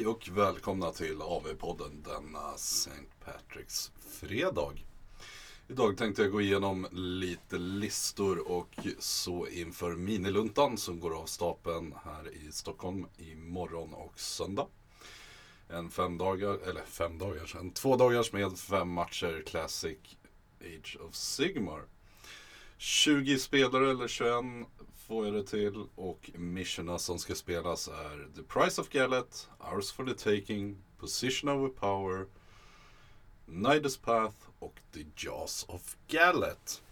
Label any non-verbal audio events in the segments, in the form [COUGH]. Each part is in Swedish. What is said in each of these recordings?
Hej och välkomna till AV-podden denna St. Patricks fredag. Idag tänkte jag gå igenom lite listor och så inför miniluntan som går av stapeln här i Stockholm imorgon och söndag. En fem dagar, eller fem dagar, en två dagars med fem matcher Classic Age of Sigmar. 20 spelare eller 21 två öre det till och missionerna som ska spelas är The Price of Gallet, Ours for the Taking, Position over Power, Nidus Path och The Jaws of Gallet.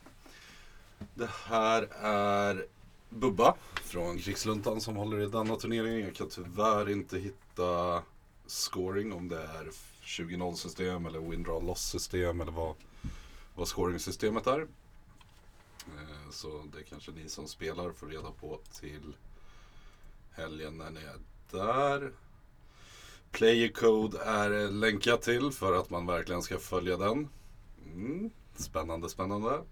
Det här är Bubba från Krigsluntan som håller i denna turnering. Jag kan tyvärr inte hitta scoring om det är 20-0 system eller win draw loss system eller vad, vad scoring-systemet är. Eh, så det kanske ni som spelar får reda på till helgen när ni är där. PlayerCode är länkat till för att man verkligen ska följa den. Mm, spännande, spännande.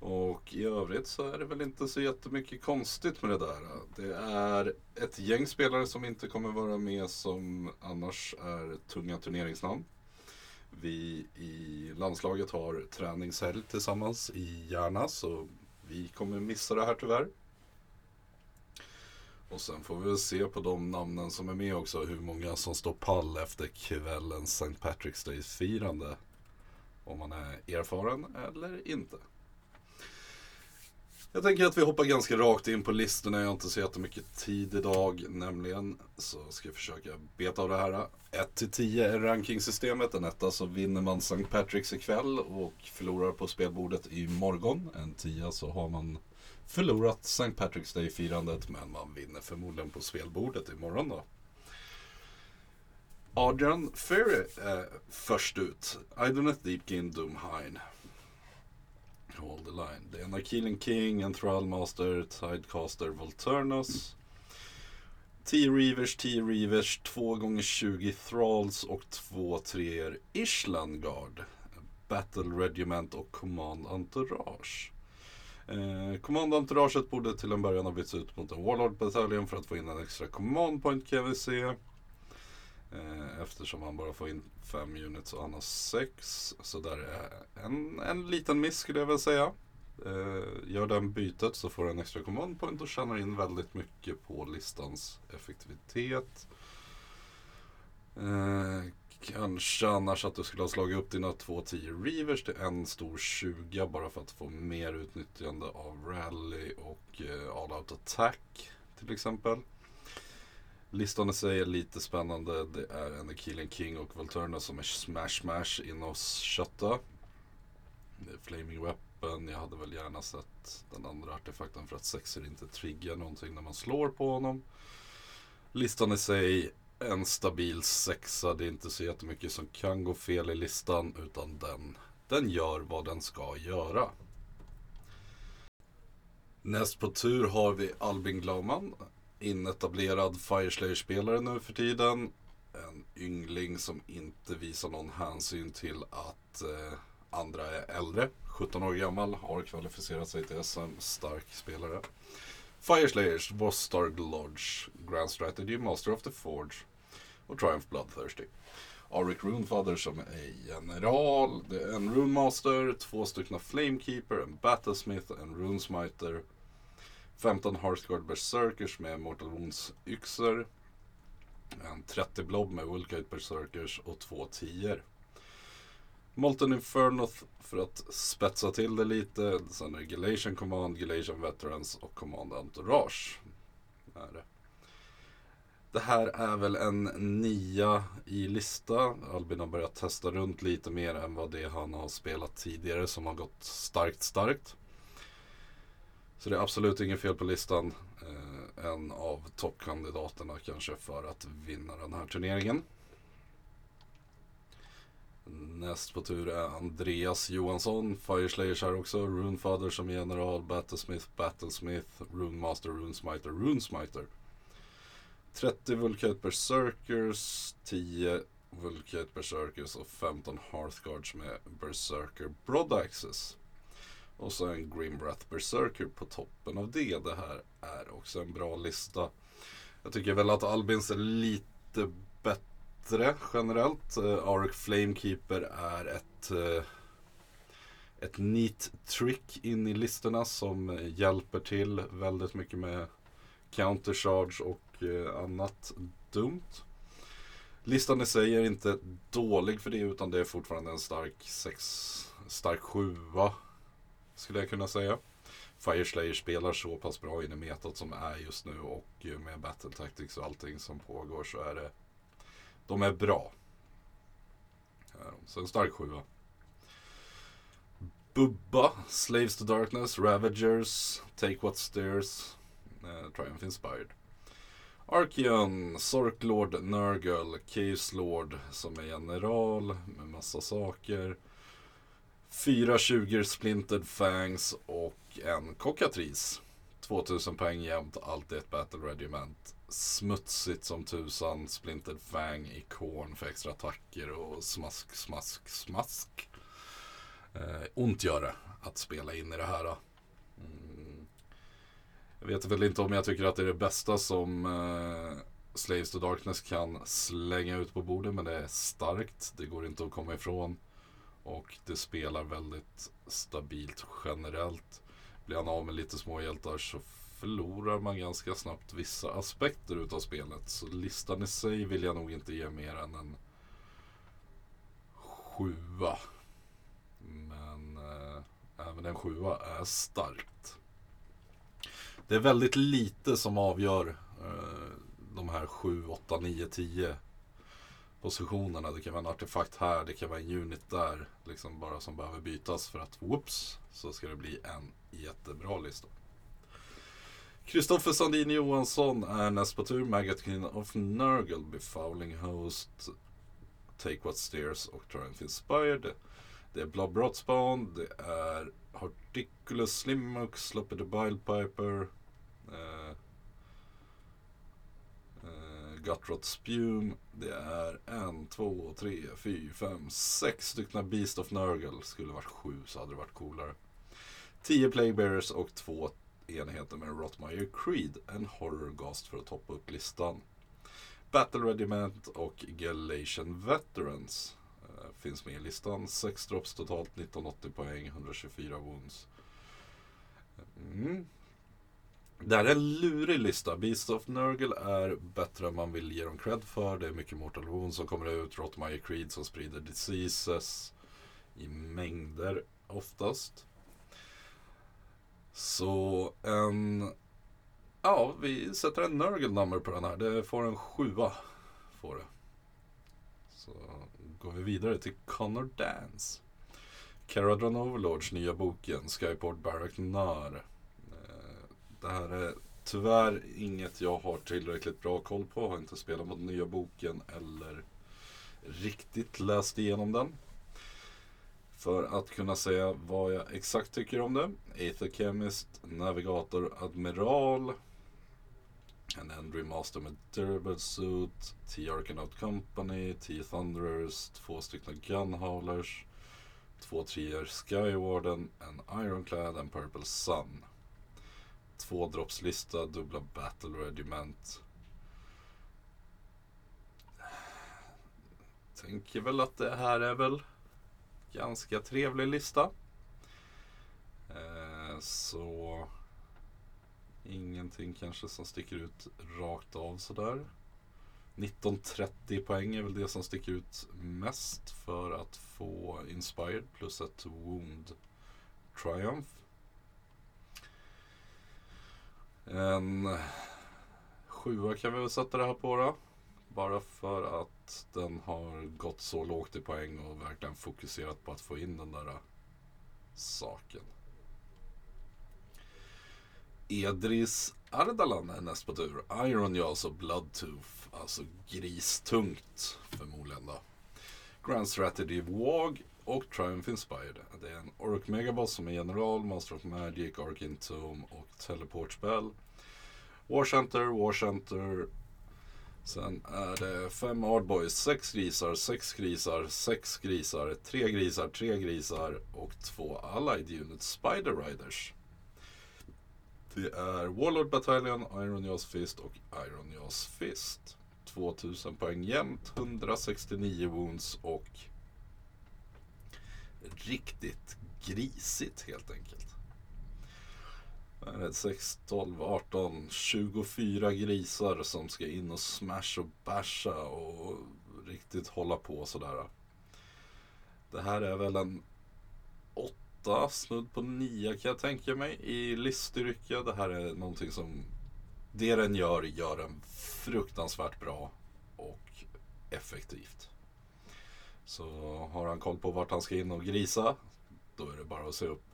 Och i övrigt så är det väl inte så jättemycket konstigt med det där. Det är ett gäng spelare som inte kommer vara med som annars är tunga turneringsnamn. Vi i landslaget har träningshelg tillsammans i Järna så vi kommer missa det här tyvärr. Och sen får vi väl se på de namnen som är med också hur många som står pall efter kvällens St. Patrick's Day-firande. Om man är erfaren eller inte. Jag tänker att vi hoppar ganska rakt in på listorna. Jag har inte så jättemycket tid idag nämligen. Så ska jag försöka beta av det här. 1-10 är rankingsystemet. En etta så vinner man St. Patrick's ikväll och förlorar på spelbordet imorgon. En 10 så har man förlorat St. Patrick's Day-firandet men man vinner förmodligen på spelbordet imorgon då. Adrian Ferry är först ut. Idoneth Deepkin Doomhine. Hold the line. Det är en King, en Thrallmaster, Tidecaster, Volturnus. 10 Reavers, 10 Reavers, 2 gånger 20 Thralls och 2 treor Ishlandguard. Battle Regiment och Command Entourage. Eh, Command Entouraget borde till en början ha bytts ut mot en Warlord Battalion för att få in en extra Command Point kan vi se. Eh, Eftersom han bara får in fem units och han har sex. Så där är en, en liten miss skulle jag väl säga. Eh, Gör den bytet så får du en extra command point och tjänar in väldigt mycket på listans effektivitet. Eh, Kanske annars att du skulle ha slagit upp dina två 10 Reavers till en stor 20 bara för att få mer utnyttjande av Rally och eh, All Out Attack till exempel. Listan i sig är lite spännande. Det är en Killing King och Volturna som är smash smash in oss kötta. Det är Flaming Weapon. Jag hade väl gärna sett den andra artefakten för att sexer inte triggar någonting när man slår på honom. Listan i sig en stabil sexa. Det är inte så jättemycket som kan gå fel i listan utan den, den gör vad den ska göra. Näst på tur har vi Albin Glauman. Inetablerad Fireslayer-spelare nu för tiden. En yngling som inte visar någon hänsyn till att eh, andra är äldre. 17 år gammal, har kvalificerat sig till SM. Stark spelare. Fireslayers, Vostarg Lodge, Grand Strategy, Master of the Forge och Triumph Bloodthirsty. Arik Runefather som är general, det är en Runemaster, två stycken Flamekeeper, en Battlesmith, en Runesmiter, 15 Hearthguard Berserkers med Mortal Wounds yxor, en 30 Blob med Vulkite Berserkers och två 10 Molten Infernoth, för att spetsa till det lite. Sen är det Galatian Command, Galatian Veterans och Command Entourage. Är det. det här är väl en nia i lista. Albin har börjat testa runt lite mer än vad det han har spelat tidigare som har gått starkt starkt. Så det är absolut inget fel på listan. Eh, en av toppkandidaterna kanske för att vinna den här turneringen. Näst på tur är Andreas Johansson, Fireslayers här också, Runefather som general, Battlesmith, Battlesmith, Runemaster, Runesmiter, Runesmiter. 30 Vulcate Berserkers, 10 Vulcate Berserkers och 15 Hearthguards med Berserker Broadaxes. Och så en Grimwrath Berserker på toppen av det. Det här är också en bra lista. Jag tycker väl att Albins är lite bättre generellt. Eh, uh, Arc Flamekeeper är ett, uh, ett neat trick in i listorna som hjälper till väldigt mycket med countercharge och uh, annat dumt. Listan i sig är inte dålig för det utan det är fortfarande en stark 6, stark 7 skulle jag kunna säga. Fireslayer spelar så pass bra in i metat som är just nu och med Battle Tactics och allting som pågår så är det de är bra. Så en stark sjua. Bubba, Slaves to Darkness, Ravagers, Take What Stairs, eh, Triumph Inspired. Archeon, Sorklord, Nurgle, Caves Lord som är general med massa saker. Fyra 20 Splintered Fangs och en Cockatris. 2000 poäng jämt, alltid ett Battle Regiment. Smutsigt som tusan, Splintered Fang, ikon för extra attacker och smask, smask, smask. Eh, ont gör det att spela in i det här. Eh. Mm. Jag vet väl inte om jag tycker att det är det bästa som eh, Slaves to Darkness kan slänga ut på bordet, men det är starkt. Det går inte att komma ifrån. Och det spelar väldigt stabilt generellt. Blir han av med lite små hjältar så förlorar man ganska snabbt vissa aspekter utav spelet. Så listan i sig vill jag nog inte ge mer än en sjua. Men eh, även en sjua är starkt. Det är väldigt lite som avgör eh, de här 7, 8, 9, 10 positionerna. Det kan vara en artefakt här, det kan vara en unit där. Liksom bara som behöver bytas för att whoops så ska det bli en jättebra lista. Kristoffer Sandin Johansson är näst på tur. Maggot King of Nurgle, Befouling Host, Take What Steers och Triumph Inspired. Det är Blob Rotspawn, det är Horticulus Slimmux, Sloppy the Piper, eh, Gutrot Spume. Det är en, två, tre, fyra, fem, sex stycken Beast of Nurgle. Skulle varit sju så hade det varit coolare. Tio Plaguebearers och två enheter med Rottmeyer Creed. En Horrorgast för att toppa upp listan. Battle Regiment och Galatian Veterans eh, finns med i listan. 6 drops totalt, 1980 poäng, 124 wounds. Mm. Det här är en lurig lista. Beast of Nurgle är bättre än man vill ge dem cred för. Det är mycket Mortal Wounds som kommer ut. Rotmeyer Creed som sprider diseases i mängder oftast. Så en... Ja, vi sätter en Nurgle nummer på den här. Det får en sjua. Får det. Så går vi vidare till Connor Dance. Caradron Overlords nya boken, Skyport Barrack Nar. Det här är tyvärr inget jag har tillräckligt bra koll på. Har inte spelat mot nya boken eller riktigt läst igenom den. För att kunna säga vad jag exakt tycker om det. Aether Chemist, Navigator, Admiral. En Endry Master med Durable Suit. T Arcanaut Company, T Thunderers, två stycken Gunhaulers. Två trier Skywarden, en Ironclad, en Purple Sun. Två droppslista, dubbla Battle Regiment. Tänker väl att det här är väl ganska trevlig lista. Eh, så ingenting kanske som sticker ut rakt av sådär. 1930 poäng är väl det som sticker ut mest för att få Inspired plus ett Wound Triumph. En sjua kan vi väl sätta det här på då. Bara för att den har gått så lågt i poäng och verkligen fokuserat på att få in den där saken. Edris Ardalan är näst på tur. Iron Jaws och Bloodtooth. Alltså gristungt förmodligen då. Grand Strategy Wag och Triumph Inspired. Det är en Orc Megaboss som är general, Master of Magic, Arcane Tomb och Teleport Spell. War Center, War Center, Sen är det fem Ardboys, sex grisar, sex grisar, sex grisar, tre grisar, tre grisar och två Allied Units Spider Riders. Det är Warlord Battalion, Iron Jaws Fist och Iron Jaws Fist. 2000 poäng jämnt, 169 wounds och riktigt grisigt helt enkelt. Här är det 6, 12, 18, 24 grisar som ska in och smash och basha och riktigt hålla på sådär. Det här är väl en 8, snudd på 9 kan jag tänka mig i liststyrka. Det här är någonting som det den gör, gör den fruktansvärt bra och effektivt. Så har han koll på vart han ska in och grisa, då är det bara att se upp.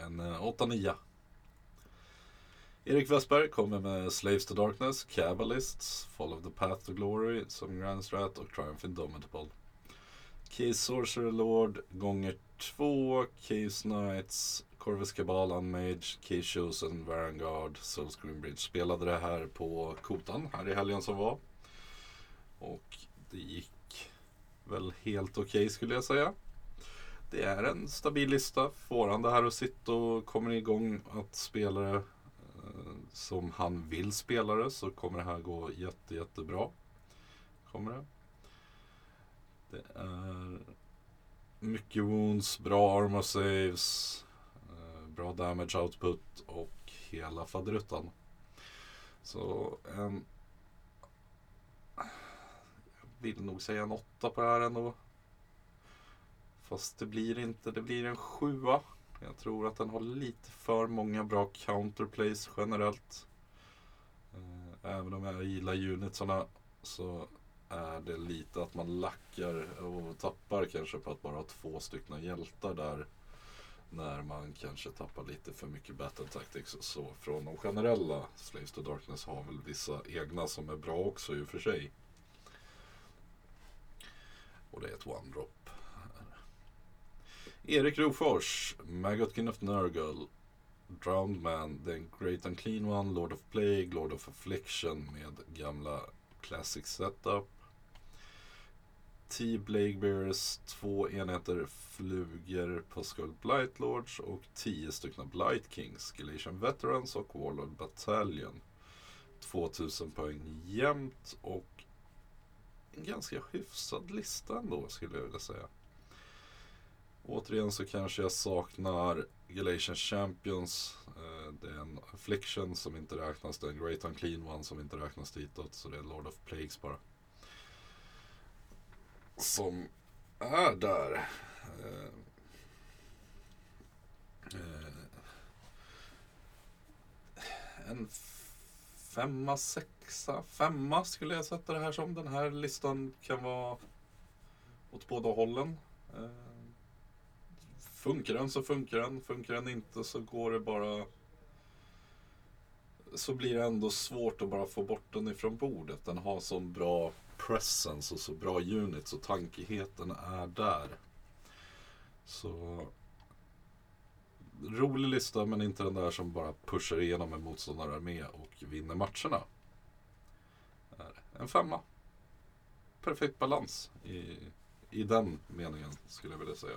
En eh, 8-9. Erik Westberg kommer med Slaves to Darkness, Cabalists, Follow the Path to Glory som Grand Strat och Triumph Indomitable. Keys Sorcerer Lord gånger 2, Keys Knights, Corvus Cabal, Unmage, Case Chosen, Soul Souls Bridge. Spelade det här på Kotan här i helgen som var. Och det gick väl helt okej okay, skulle jag säga. Det är en stabil lista. Får han det här att sitta och kommer igång att spela det eh, som han vill spela det så kommer det här gå jätte, jättebra. Kommer det. Det är mycket wounds, bra armor saves, eh, bra damage output och hela faderuttan. Så en... Vill nog säga en åtta på det här ändå. Fast det blir inte, det blir en sjua. Jag tror att den har lite för många bra counterplays generellt. Eh, även om jag gillar unitsarna så är det lite att man lackar och tappar kanske på att bara ha två stycken hjältar där. När man kanske tappar lite för mycket battle tactics och så. Från de generella Slaves to Darkness har väl vissa egna som är bra också i och för sig. Och det är ett one-drop. Erik Rofors, Magotkin of Nurgle, Drowned Man, The Great Unclean One, Lord of Plague, Lord of Affliction med gamla Classic Setup. T. Blakebears, två enheter flugor på Skull Blight Lords och tio stycken Blight Kings, Galatian Veterans och Warlord Battalion. 2000 poäng jämnt och en ganska hyfsad lista ändå skulle jag vilja säga. Återigen så kanske jag saknar Galatian Champions. Eh, det är en Affliction som inte räknas. Det är en Great Unclean One som inte räknas ditåt. Så det är Lord of Plagues bara som är där. Eh, eh, en femma, sexa, femma skulle jag sätta det här som. Den här listan kan vara åt båda hållen. Eh, funkar den så funkar den. Funkar den inte så går det bara så blir det ändå svårt att bara få bort den ifrån bordet. Den har så bra presence och så bra units och tankigheten är där. Så rolig lista men inte den där som bara pushar igenom en motståndararmé och vinner matcherna. En femma. Perfekt balans i, i den meningen skulle jag vilja säga.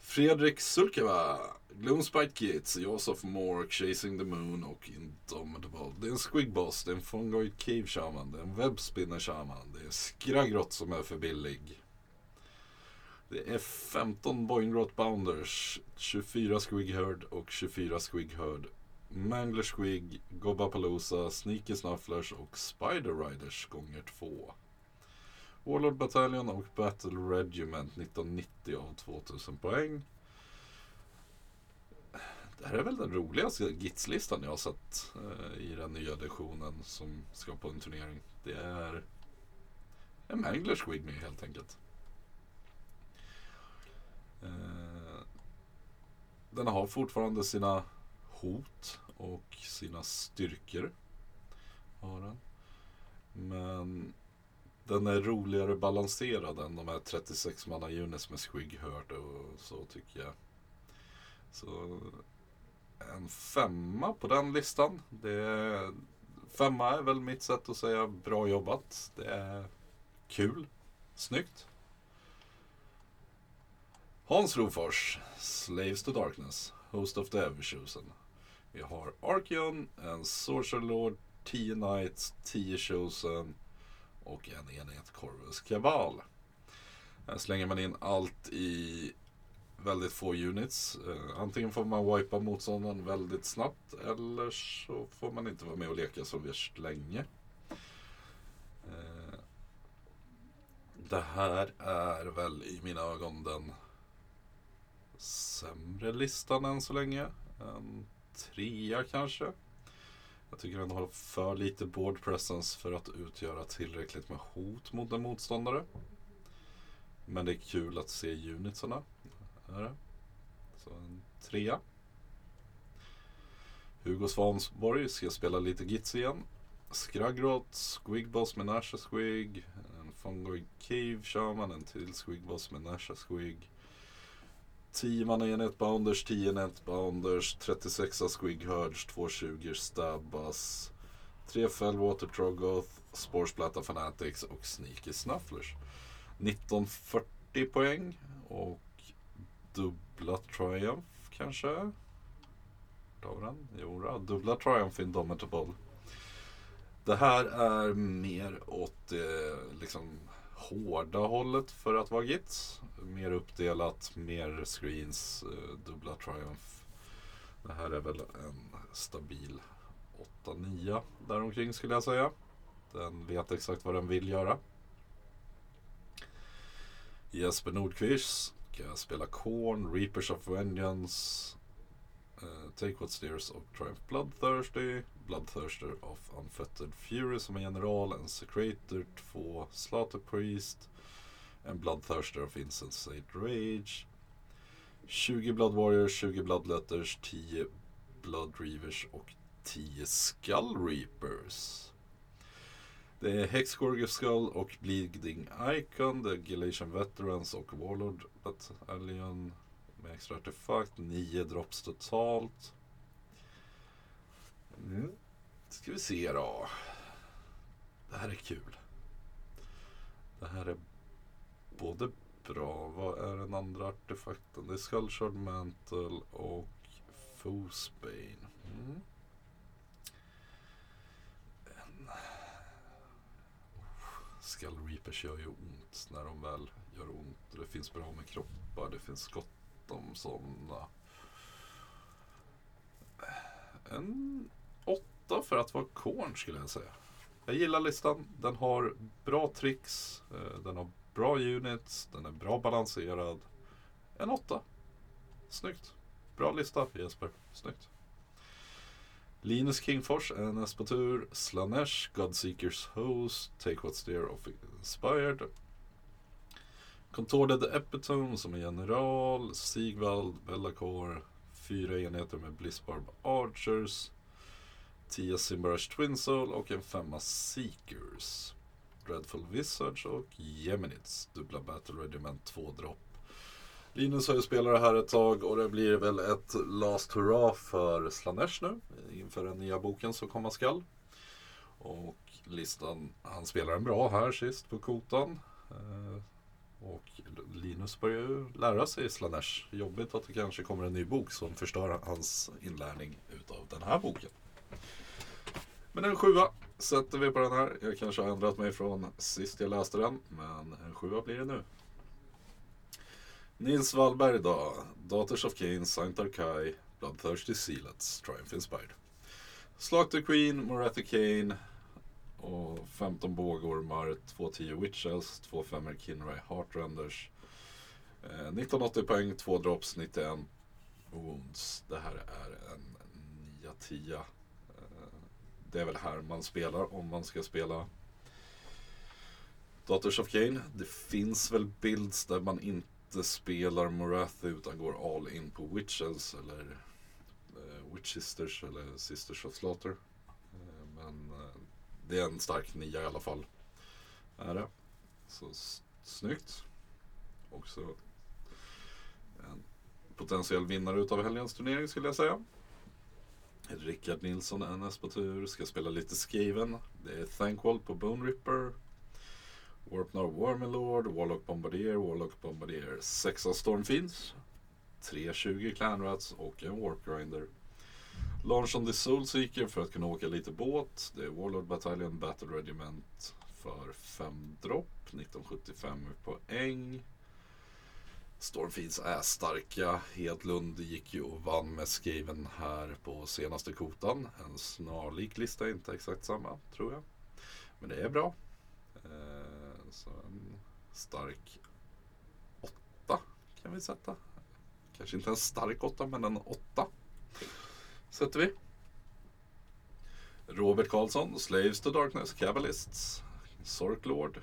Fredrik Sulkeva, Gloomspite Kids, Jaws Moore, Chasing the Moon och Indomitable. Det är en Squigboss, det är en Fungoid Cave Shaman, det är en Webspinner Shaman, det är Skragrott som är för billig. Det är 15 Boingrot Bounders, 24 Squig Herd och 24 Squig Herd Mangler Squig, Gobapalooza, Sneaky Snufflers och Spider Riders gånger två. Warlord Battalion och Battle Regiment 1990 av 2000 poäng. Det här är väl den roligaste Gits-listan jag har sett eh, i den nya editionen som ska på en turnering. Det är en Mangler Squig med helt enkelt. Eh, den har fortfarande sina hot och sina styrkor. Har den. Men den är roligare balanserad än de här 36 manna units med Squig Hurt och så tycker jag. Så en femma på den listan. Det är, femma är väl mitt sätt att säga bra jobbat. Det är kul, snyggt. Hans Rofors, Slaves to Darkness, Host of the Everchosen. Vi har Archeon, en Sorcerer Lord, 10 Knights, 10 Chosen och en enhet Corvus Kaval. Här slänger man in allt i väldigt få units. Eh, antingen får man wipa motståndaren väldigt snabbt eller så får man inte vara med och leka så värst länge. Eh, det här är väl i mina ögon den sämre listan än så länge. En trea kanske. Jag tycker den har för lite board presence för att utgöra tillräckligt med hot mot en motståndare. Men det är kul att se unitsarna. Här. Så en trea. Hugo Svansborg ska spela lite Gits igen. Skragrot, Squigboss med Nasha Squig. En Fungoid Cave Shaman, en till Squigboss med Nasha Squig. 10 mana enhet Bounders, 10 enhet Bounders, 36 Squig Hurge, 220 Stabbas. 3 Fellwater trogoth, spårsplatta Fanatics och Sneaky Snufflers. 1940 poäng och dubbla Triumph kanske? Tar vi den? Jo, då, dubbla Triumph Indomitable. Det här är mer åt eh, liksom hårda hållet för att vara Gits. Mer uppdelat, mer screens, eh, dubbla Triumph. Det här är väl en stabil 8-9 däromkring skulle jag säga. Den vet exakt vad den vill göra. Jesper Nordqvist kan spela Korn, Reapers of Vengeance, uh, Take What Steers och Triumph Bloodthirsty. Bloodthirster of Unfettered Fury som är general, en Secretor, två Slaughter Priest, en Bloodthirster of Insensate Rage. 20 Blood Warriors, 20 Bloodletters, 10 Blood Reavers och 10 Skull Reapers. Det är Hexgorger Skull och Bleeding Icon, det är Galatian Veterans och Warlord Battalion med extra artefakt. 9 drops totalt. Mm. Ska vi se då. Det här är kul. Det här är både bra. Vad är den andra artefakten? Det är Skullshard Mantle och Foosbane. Mm. Oh, Skull Reapers gör ju ont när de väl gör ont. Det finns bra med kroppar, det finns gott om sådana. En åtta för att vara korn skulle jag säga. Jag gillar listan. Den har bra tricks, eh, den har bra units, den är bra balanserad. En åtta. Snyggt. Bra lista Jesper. Snyggt. Linus Kingfors, NS på tur. Slanesh, Godseekers Host, Take What's There of Inspired. Contorted Epitome som är general. Sigvald, Bellacore. Fyra enheter med Blissbarb Archers. 10 Simbarush Twin Soul och en femma Seekers. Dreadful Visage och Geminids. Dubbla Battle Regiment 2 dropp. Linus har ju spelat det här ett tag och det blir väl ett last hurra för Slanesh nu inför den nya boken som komma skall. Och listan, han spelar en bra här sist på kotan. Eh, och Linus börjar ju lära sig Slanesh. Jobbigt att det kanske kommer en ny bok som förstör hans inlärning utav den här boken. Men en sjua sätter vi på den här. Jag kanske har ändrat mig från sist jag läste den, men en sjua blir det nu. Nils Wallberg då. Daughters of Cain, Saint Arkai, Bloodthirsty Sealets, Triumph Inspired. Slag the Queen, Morathi Kane och 15 bågormar, 2-10 Witches, 2 5 Kinray Heartrenders. Eh, 1980 poäng, 2 drops, 91 wounds. Det här är en 9-10. Det är väl här man spelar om man ska spela Daughters of Cain. Det finns väl builds där man inte spelar Morathi utan går all in på Witches eller eh, Witch Sisters eller Sisters of Slaughter. Eh, men eh, det är en stark nia i alla fall. Är det. Så snyggt. Också en potentiell vinnare utav helgens turnering skulle jag säga. Rickard Nilsson, är näst på tur, ska spela lite skriven. Det är Thankwall på Bone Ripper. Warpnar Warmelord, Warlock Bombardier, Warlock Bombardier, 6 Stormfiends, 320 Clanrats och en Warpgrinder. Launch on the Soulseeker för att kunna åka lite båt. Det är Warlord Battalion Battle Regiment för 5 dropp. 1975 poäng. Stormfiends är starka. Hedlund gick ju och vann med Skaven här på senaste kotan. En snarlik lista, inte exakt samma tror jag. Men det är bra. Eh, så en stark åtta kan vi sätta. Kanske inte en stark åtta, men en åtta. Sätter vi. Robert Karlsson, Slaves to Darkness, Kabbalists, Sorklord,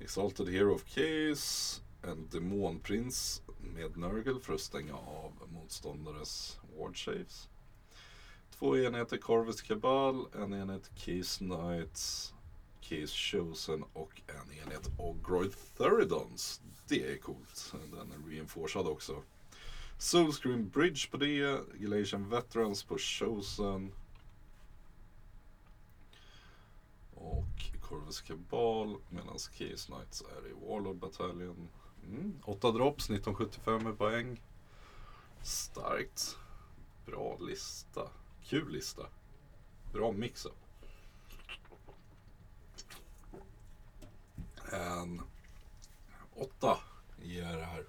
Exalted Hero of Case en Demonprins med Nurgle för att stänga av motståndares Ward Saves. Två enheter Corvus Cabal, en enhet Keys Knights, Keys Chosen och en enhet Ogroid Theridons. Det är coolt. Den är reinforcad också. Soulscreen Bridge på det, Galatian Veterans på Chosen. Och Corvus Cabal medan Keys Knights är i Warlord Battalion. Mm, 8 drops, 1975 med poäng. Starkt. Bra lista. Kul lista. Bra mix-up. En 8 ger det här.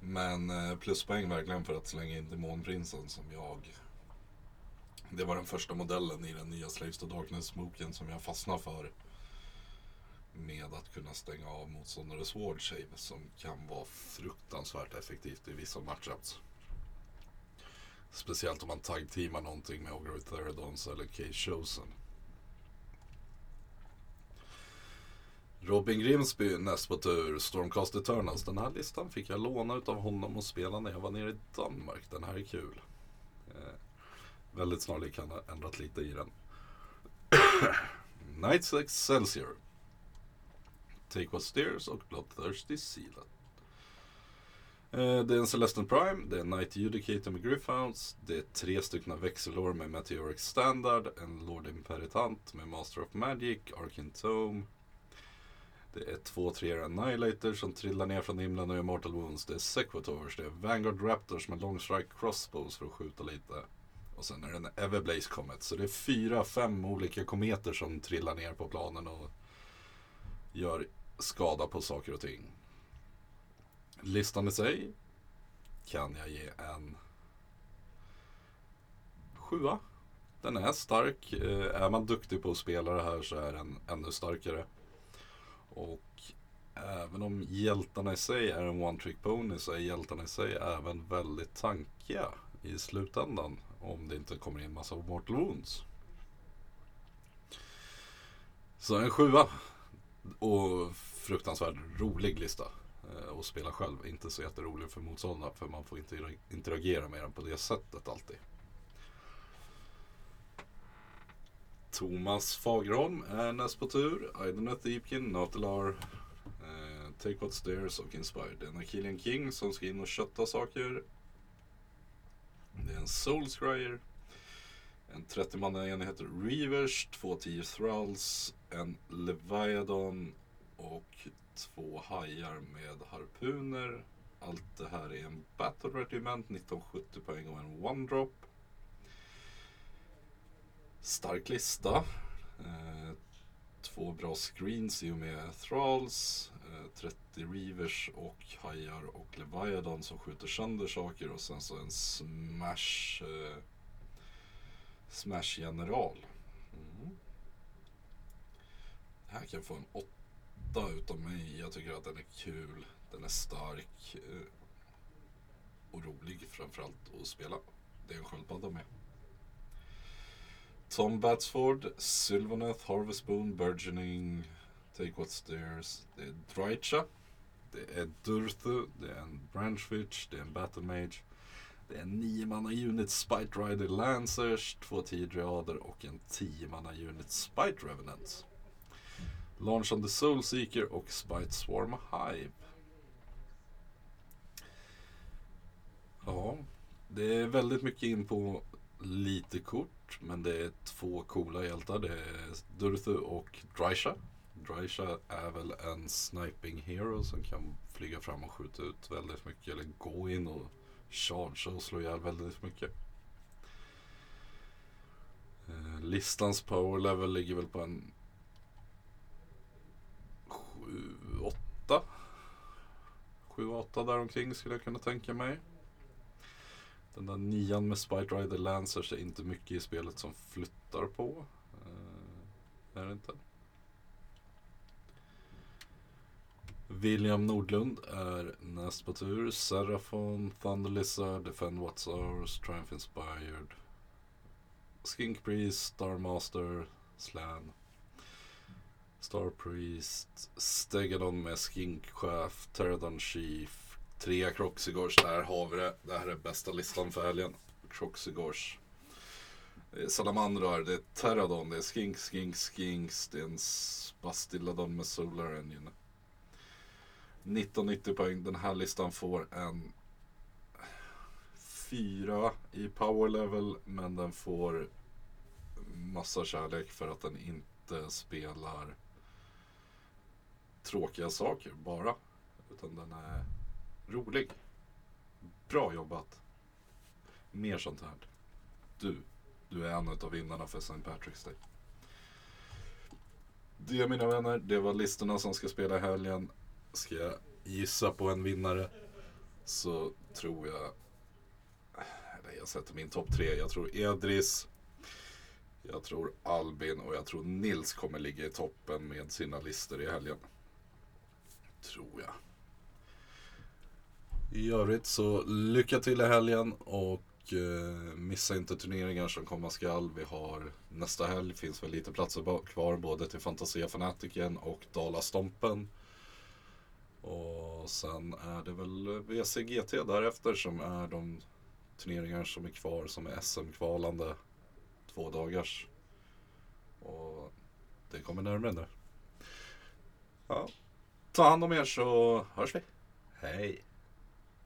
Men eh, pluspoäng verkligen för att slänga in Demonprinsen som jag det var den första modellen i den nya Slaves to Darkness-smoken som jag fastnade för. Med att kunna stänga av motståndares wardsave som kan vara fruktansvärt effektivt i vissa matchups. Speciellt om man tag-teamar någonting med Ogre Therodons eller Case Chosen. Robin Grimsby näst på tur, Stormcast Eternals. Den här listan fick jag låna av honom och spela när jag var nere i Danmark. Den här är kul. Eh, väldigt snarlik, han har ändrat lite i den. [COUGHS] Knights Excelsior. Take What Steers och Bloodthirsty Sealant. Eh, det är en Celestial Prime, det är en Knight Judicator med Griffhounds, det är tre stycken växelår med Meteoric Standard, en Lord Imperitant med Master of Magic, Arkin Tome. Det är två treor Annihilator som trillar ner från himlen och gör Mortal Wounds. Det är Sequators, det är Vanguard Raptors med Long Strike Crossbows för att skjuta lite. Och sen är det en Everblaze Comet. Så det är fyra, fem olika kometer som trillar ner på planen och gör skada på saker och ting. Listan i sig kan jag ge en sjua. Den är stark. Eh, är man duktig på att spela det här så är den ännu starkare. Och även om hjältarna i sig är en one trick pony så är hjältarna i sig även väldigt tankiga i slutändan. Om det inte kommer in massa mortal wounds. Så en sjua. Och fruktansvärt rolig lista eh, att spela själv. Inte så jätterolig för motståndarna för man får inte interagera med den på det sättet alltid. Thomas Fagerholm är näst på tur. Idonet Deepkin, Nautilar, eh, Take What Stairs och Inspired. Det är en Achillean King som ska in och kötta saker. Det är en SoulScryer, En 30 manna enhet Reavers, två 10 Thralls, en Leviathan och två hajar med harpuner. Allt det här är en Battle Regiment, 1970 poäng och en One Drop. Stark lista. Eh, två bra screens i och med Thralls. Eh, 30 Reavers och hajar och Leviathan som skjuter sönder saker och sen så en Smash eh, Smash General. Mm. Här kan få en åtta utav mig. Jag tycker att den är kul. Den är stark. Eh, och rolig framförallt att spela. Det är en sköldpadda med. Tom Batsford, Sylvaneth, Harvest Boon, Burgeoning, Take What Stairs. Det är Drycha. Det är Durthu, det är en Branchwitch, det är en Battle Mage. Det är en 9-manna-unit Spite Rider Lancers, två 10 Driader och en 10-manna-unit Spite Revenants. Launch on the Soul Seeker och Spite Swarm Hive. Ja, det är väldigt mycket in på lite kort, men det är två coola hjältar. Det är Durthu och Drysha. Drysha är väl en sniping hero som kan flyga fram och skjuta ut väldigt mycket, eller gå in och charge och slå ihjäl väldigt mycket. Eh, listans power level ligger väl på en Eh, 7-8. 7-8 däromkring skulle jag kunna tänka mig. Den där nian med Spite Rider Lancers är inte mycket i spelet som flyttar på. Eh, är det inte? William Nordlund är näst på tur. Serafon, Thunder Lizard, Defend What's Ours, Triumph Inspired. Skink Priest, Star Master, Slan. Star Priest, Stegadon med Skinkchef, Pterodon Chief, tre Croxigors. Där har vi det. Det här är bästa listan för helgen. Croxigors. Det är Salamandrar, det är Pterodon, det är Skink, Skink, Skinks, det är en Bastilladon med Solar Engine. 1990 poäng. Den här listan får en fyra i power level men den får massa kärlek för att den inte spelar tråkiga saker bara. Utan den är rolig. Bra jobbat. Mer sånt här. Du, du är en av vinnarna för St. Patrick's Day. Det mina vänner, det var listorna som ska spela i helgen. Ska jag gissa på en vinnare så tror jag eller jag sätter min topp tre. Jag tror Edris, jag tror Albin och jag tror Nils kommer ligga i toppen med sina listor i helgen. Tror jag. I övrigt så lycka till i helgen och eh, missa inte turneringar som komma skall. Vi har nästa helg finns väl lite platser kvar både till Fantasia Fanatiken och Dala Stompen. Och sen är det väl VCGT därefter som är de turneringar som är kvar som är SM-kvalande två dagars. Och det kommer närmare nu. Ja. Ta hand om er så hörs vi. Hej!